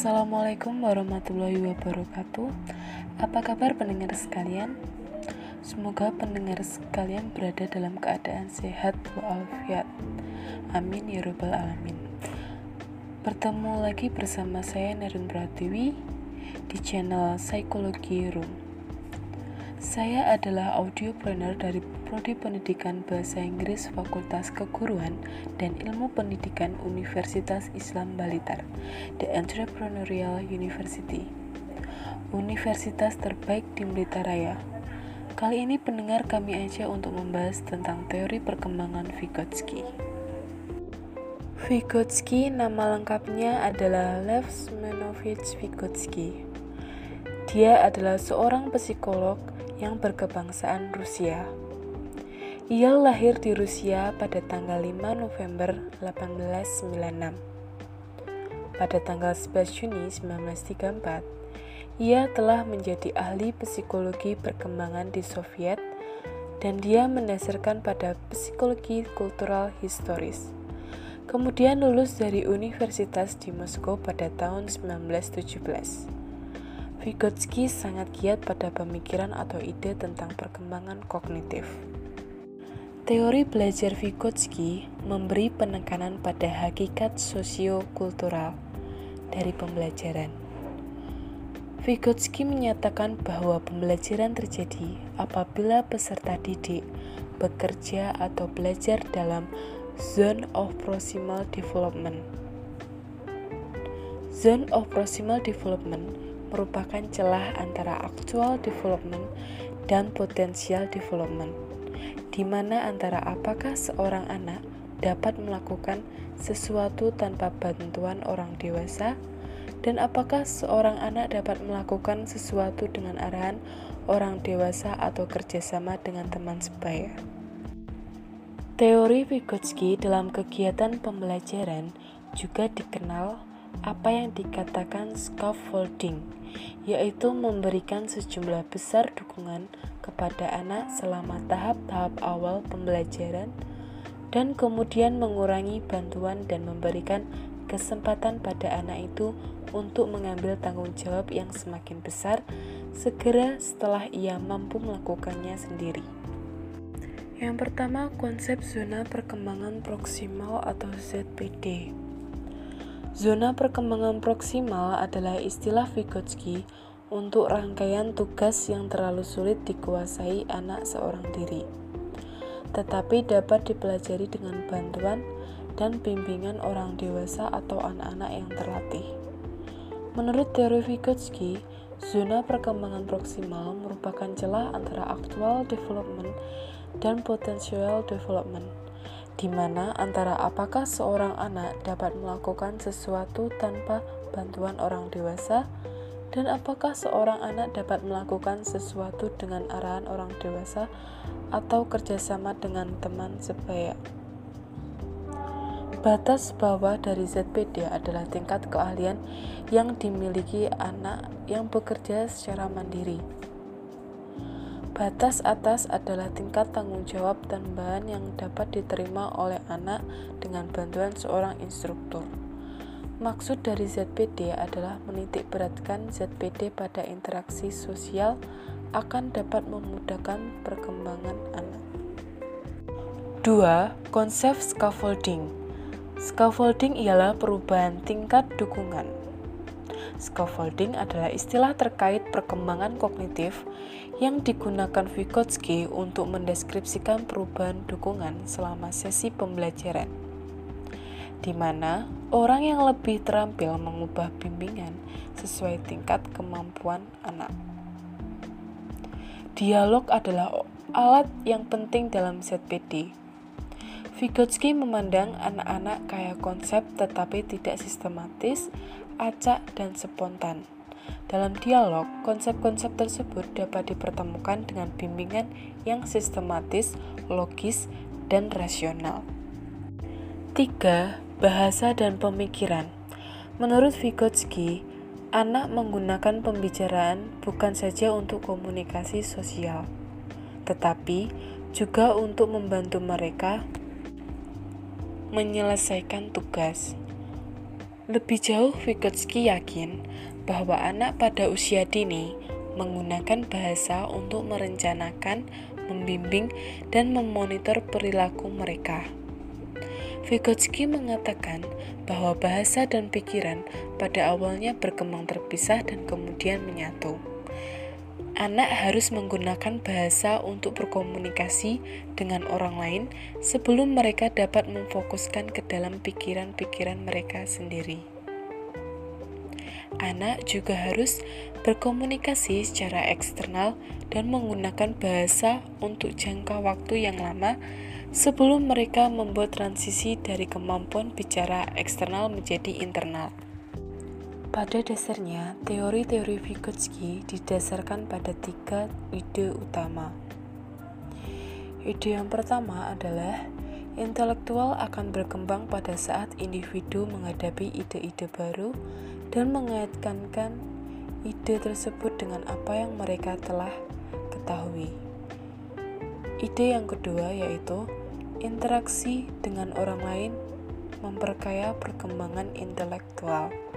Assalamualaikum warahmatullahi wabarakatuh. Apa kabar pendengar sekalian? Semoga pendengar sekalian berada dalam keadaan sehat walafiat. Amin ya robbal alamin. Bertemu lagi bersama saya Narun Pratiwi di channel Psikologi Room. Saya adalah audiopreneur dari Prodi Pendidikan Bahasa Inggris Fakultas Keguruan dan Ilmu Pendidikan Universitas Islam Balitar, The Entrepreneurial University. Universitas terbaik di Blitar. Kali ini pendengar kami aja untuk membahas tentang teori perkembangan Vygotsky. Vygotsky nama lengkapnya adalah Lev Smenovich Vygotsky. Dia adalah seorang psikolog yang berkebangsaan Rusia. Ia lahir di Rusia pada tanggal 5 November 1896. Pada tanggal 11 Juni 1934, ia telah menjadi ahli psikologi perkembangan di Soviet dan dia mendasarkan pada psikologi kultural historis. Kemudian lulus dari Universitas di Moskow pada tahun 1917. Vygotsky sangat giat pada pemikiran atau ide tentang perkembangan kognitif. Teori belajar Vygotsky memberi penekanan pada hakikat sosio-kultural dari pembelajaran. Vygotsky menyatakan bahwa pembelajaran terjadi apabila peserta didik bekerja atau belajar dalam zone of proximal development. Zone of proximal development merupakan celah antara actual development dan potensial development, di mana antara apakah seorang anak dapat melakukan sesuatu tanpa bantuan orang dewasa dan apakah seorang anak dapat melakukan sesuatu dengan arahan orang dewasa atau kerjasama dengan teman sebaya. Teori Vygotsky dalam kegiatan pembelajaran juga dikenal apa yang dikatakan scaffolding, yaitu memberikan sejumlah besar dukungan kepada anak selama tahap-tahap awal pembelajaran dan kemudian mengurangi bantuan dan memberikan kesempatan pada anak itu untuk mengambil tanggung jawab yang semakin besar segera setelah ia mampu melakukannya sendiri. Yang pertama, konsep zona perkembangan proksimal atau ZPD. Zona perkembangan proksimal adalah istilah Vygotsky untuk rangkaian tugas yang terlalu sulit dikuasai anak seorang diri, tetapi dapat dipelajari dengan bantuan dan bimbingan orang dewasa atau anak-anak yang terlatih. Menurut teori Vygotsky, zona perkembangan proksimal merupakan celah antara actual development dan potential development di mana antara apakah seorang anak dapat melakukan sesuatu tanpa bantuan orang dewasa dan apakah seorang anak dapat melakukan sesuatu dengan arahan orang dewasa atau kerjasama dengan teman sebaya. Batas bawah dari ZPD adalah tingkat keahlian yang dimiliki anak yang bekerja secara mandiri. Batas atas adalah tingkat tanggung jawab tambahan yang dapat diterima oleh anak dengan bantuan seorang instruktur. Maksud dari ZPD adalah menitik beratkan ZPD pada interaksi sosial akan dapat memudahkan perkembangan anak. 2. Konsep scaffolding Scaffolding ialah perubahan tingkat dukungan Scaffolding adalah istilah terkait perkembangan kognitif yang digunakan Vygotsky untuk mendeskripsikan perubahan dukungan selama sesi pembelajaran, di mana orang yang lebih terampil mengubah bimbingan sesuai tingkat kemampuan anak. Dialog adalah alat yang penting dalam ZPD. Vygotsky memandang anak-anak kaya konsep tetapi tidak sistematis acak, dan spontan. Dalam dialog, konsep-konsep tersebut dapat dipertemukan dengan bimbingan yang sistematis, logis, dan rasional. 3. Bahasa dan pemikiran Menurut Vygotsky, anak menggunakan pembicaraan bukan saja untuk komunikasi sosial, tetapi juga untuk membantu mereka menyelesaikan tugas. Lebih jauh, Vygotsky yakin bahwa anak pada usia dini menggunakan bahasa untuk merencanakan, membimbing, dan memonitor perilaku mereka. Vygotsky mengatakan bahwa bahasa dan pikiran pada awalnya berkembang terpisah dan kemudian menyatu. Anak harus menggunakan bahasa untuk berkomunikasi dengan orang lain sebelum mereka dapat memfokuskan ke dalam pikiran-pikiran mereka sendiri. Anak juga harus berkomunikasi secara eksternal dan menggunakan bahasa untuk jangka waktu yang lama sebelum mereka membuat transisi dari kemampuan bicara eksternal menjadi internal. Pada dasarnya, teori-teori Vygotsky didasarkan pada tiga ide utama. Ide yang pertama adalah intelektual akan berkembang pada saat individu menghadapi ide-ide baru dan mengaitkan ide tersebut dengan apa yang mereka telah ketahui. Ide yang kedua yaitu interaksi dengan orang lain memperkaya perkembangan intelektual.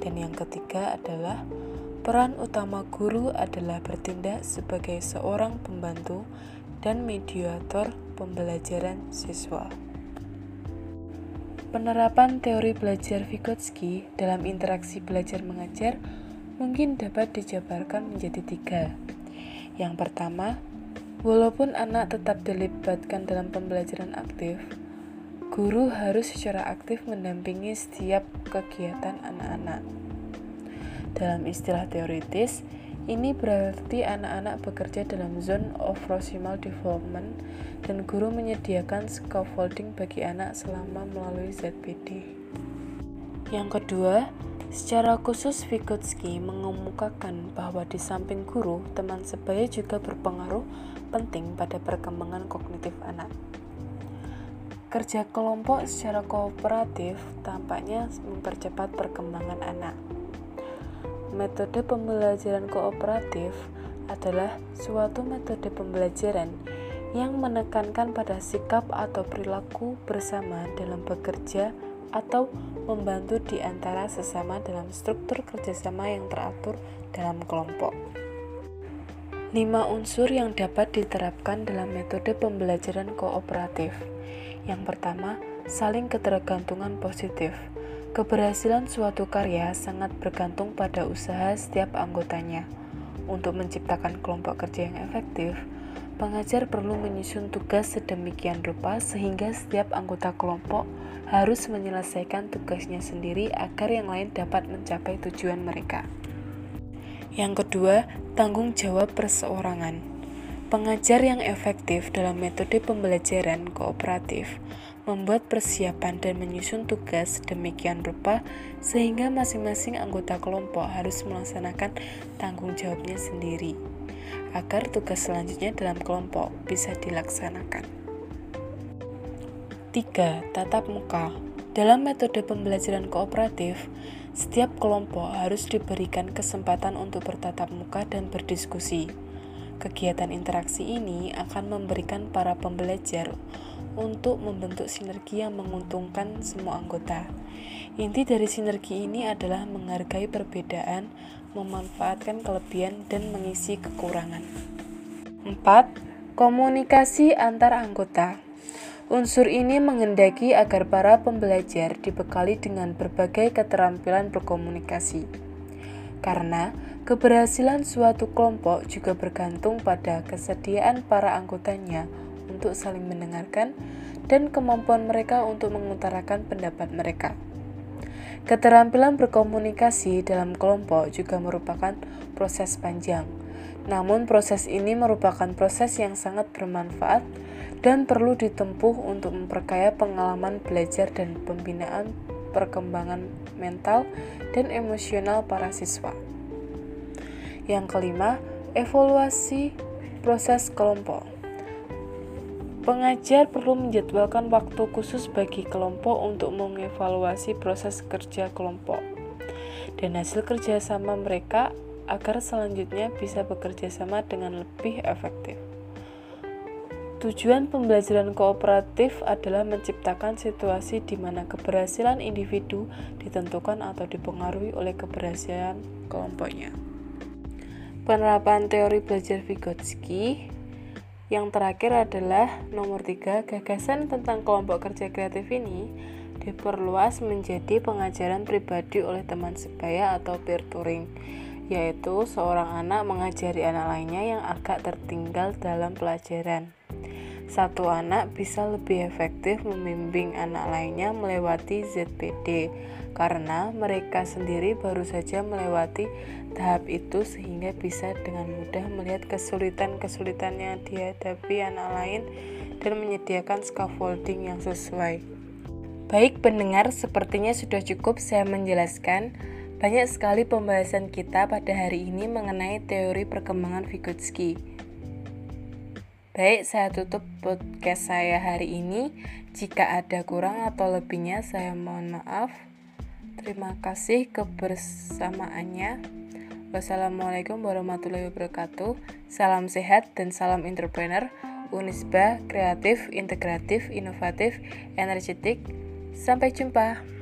Dan yang ketiga adalah peran utama guru adalah bertindak sebagai seorang pembantu dan mediator pembelajaran siswa. Penerapan teori belajar Vygotsky dalam interaksi belajar mengajar mungkin dapat dijabarkan menjadi tiga. Yang pertama, walaupun anak tetap dilibatkan dalam pembelajaran aktif, Guru harus secara aktif mendampingi setiap kegiatan anak-anak. Dalam istilah teoritis, ini berarti anak-anak bekerja dalam zone of proximal development dan guru menyediakan scaffolding bagi anak selama melalui ZPD. Yang kedua, secara khusus Vygotsky mengemukakan bahwa di samping guru, teman sebaya juga berpengaruh penting pada perkembangan kognitif anak. Kerja kelompok secara kooperatif tampaknya mempercepat perkembangan anak. Metode pembelajaran kooperatif adalah suatu metode pembelajaran yang menekankan pada sikap atau perilaku bersama dalam bekerja atau membantu di antara sesama dalam struktur kerjasama yang teratur dalam kelompok. Lima unsur yang dapat diterapkan dalam metode pembelajaran kooperatif yang pertama, saling ketergantungan positif. Keberhasilan suatu karya sangat bergantung pada usaha setiap anggotanya. Untuk menciptakan kelompok kerja yang efektif, pengajar perlu menyusun tugas sedemikian rupa sehingga setiap anggota kelompok harus menyelesaikan tugasnya sendiri agar yang lain dapat mencapai tujuan mereka. Yang kedua, tanggung jawab perseorangan. Pengajar yang efektif dalam metode pembelajaran kooperatif membuat persiapan dan menyusun tugas demikian rupa sehingga masing-masing anggota kelompok harus melaksanakan tanggung jawabnya sendiri agar tugas selanjutnya dalam kelompok bisa dilaksanakan. 3. Tatap muka Dalam metode pembelajaran kooperatif, setiap kelompok harus diberikan kesempatan untuk bertatap muka dan berdiskusi. Kegiatan interaksi ini akan memberikan para pembelajar untuk membentuk sinergi yang menguntungkan semua anggota. Inti dari sinergi ini adalah menghargai perbedaan, memanfaatkan kelebihan, dan mengisi kekurangan. 4. Komunikasi antar anggota. Unsur ini mengendaki agar para pembelajar dibekali dengan berbagai keterampilan berkomunikasi. Karena Keberhasilan suatu kelompok juga bergantung pada kesediaan para anggotanya untuk saling mendengarkan dan kemampuan mereka untuk mengutarakan pendapat mereka. Keterampilan berkomunikasi dalam kelompok juga merupakan proses panjang. Namun proses ini merupakan proses yang sangat bermanfaat dan perlu ditempuh untuk memperkaya pengalaman belajar dan pembinaan perkembangan mental dan emosional para siswa. Yang kelima, evaluasi proses kelompok. Pengajar perlu menjadwalkan waktu khusus bagi kelompok untuk mengevaluasi proses kerja kelompok dan hasil kerjasama mereka agar selanjutnya bisa bekerja sama dengan lebih efektif. Tujuan pembelajaran kooperatif adalah menciptakan situasi di mana keberhasilan individu ditentukan atau dipengaruhi oleh keberhasilan kelompoknya. Penerapan teori belajar Vygotsky yang terakhir adalah nomor tiga gagasan tentang kelompok kerja kreatif ini diperluas menjadi pengajaran pribadi oleh teman sebaya atau peer touring yaitu seorang anak mengajari anak lainnya yang agak tertinggal dalam pelajaran. Satu anak bisa lebih efektif membimbing anak lainnya melewati ZPD karena mereka sendiri baru saja melewati tahap itu sehingga bisa dengan mudah melihat kesulitan-kesulitan yang dihadapi anak lain dan menyediakan scaffolding yang sesuai. Baik pendengar, sepertinya sudah cukup saya menjelaskan. Banyak sekali pembahasan kita pada hari ini mengenai teori perkembangan Vygotsky. Baik, saya tutup podcast saya hari ini. Jika ada kurang atau lebihnya, saya mohon maaf. Terima kasih kebersamaannya. Wassalamualaikum warahmatullahi wabarakatuh. Salam sehat dan salam entrepreneur. Unisba kreatif, integratif, inovatif, energetik. Sampai jumpa.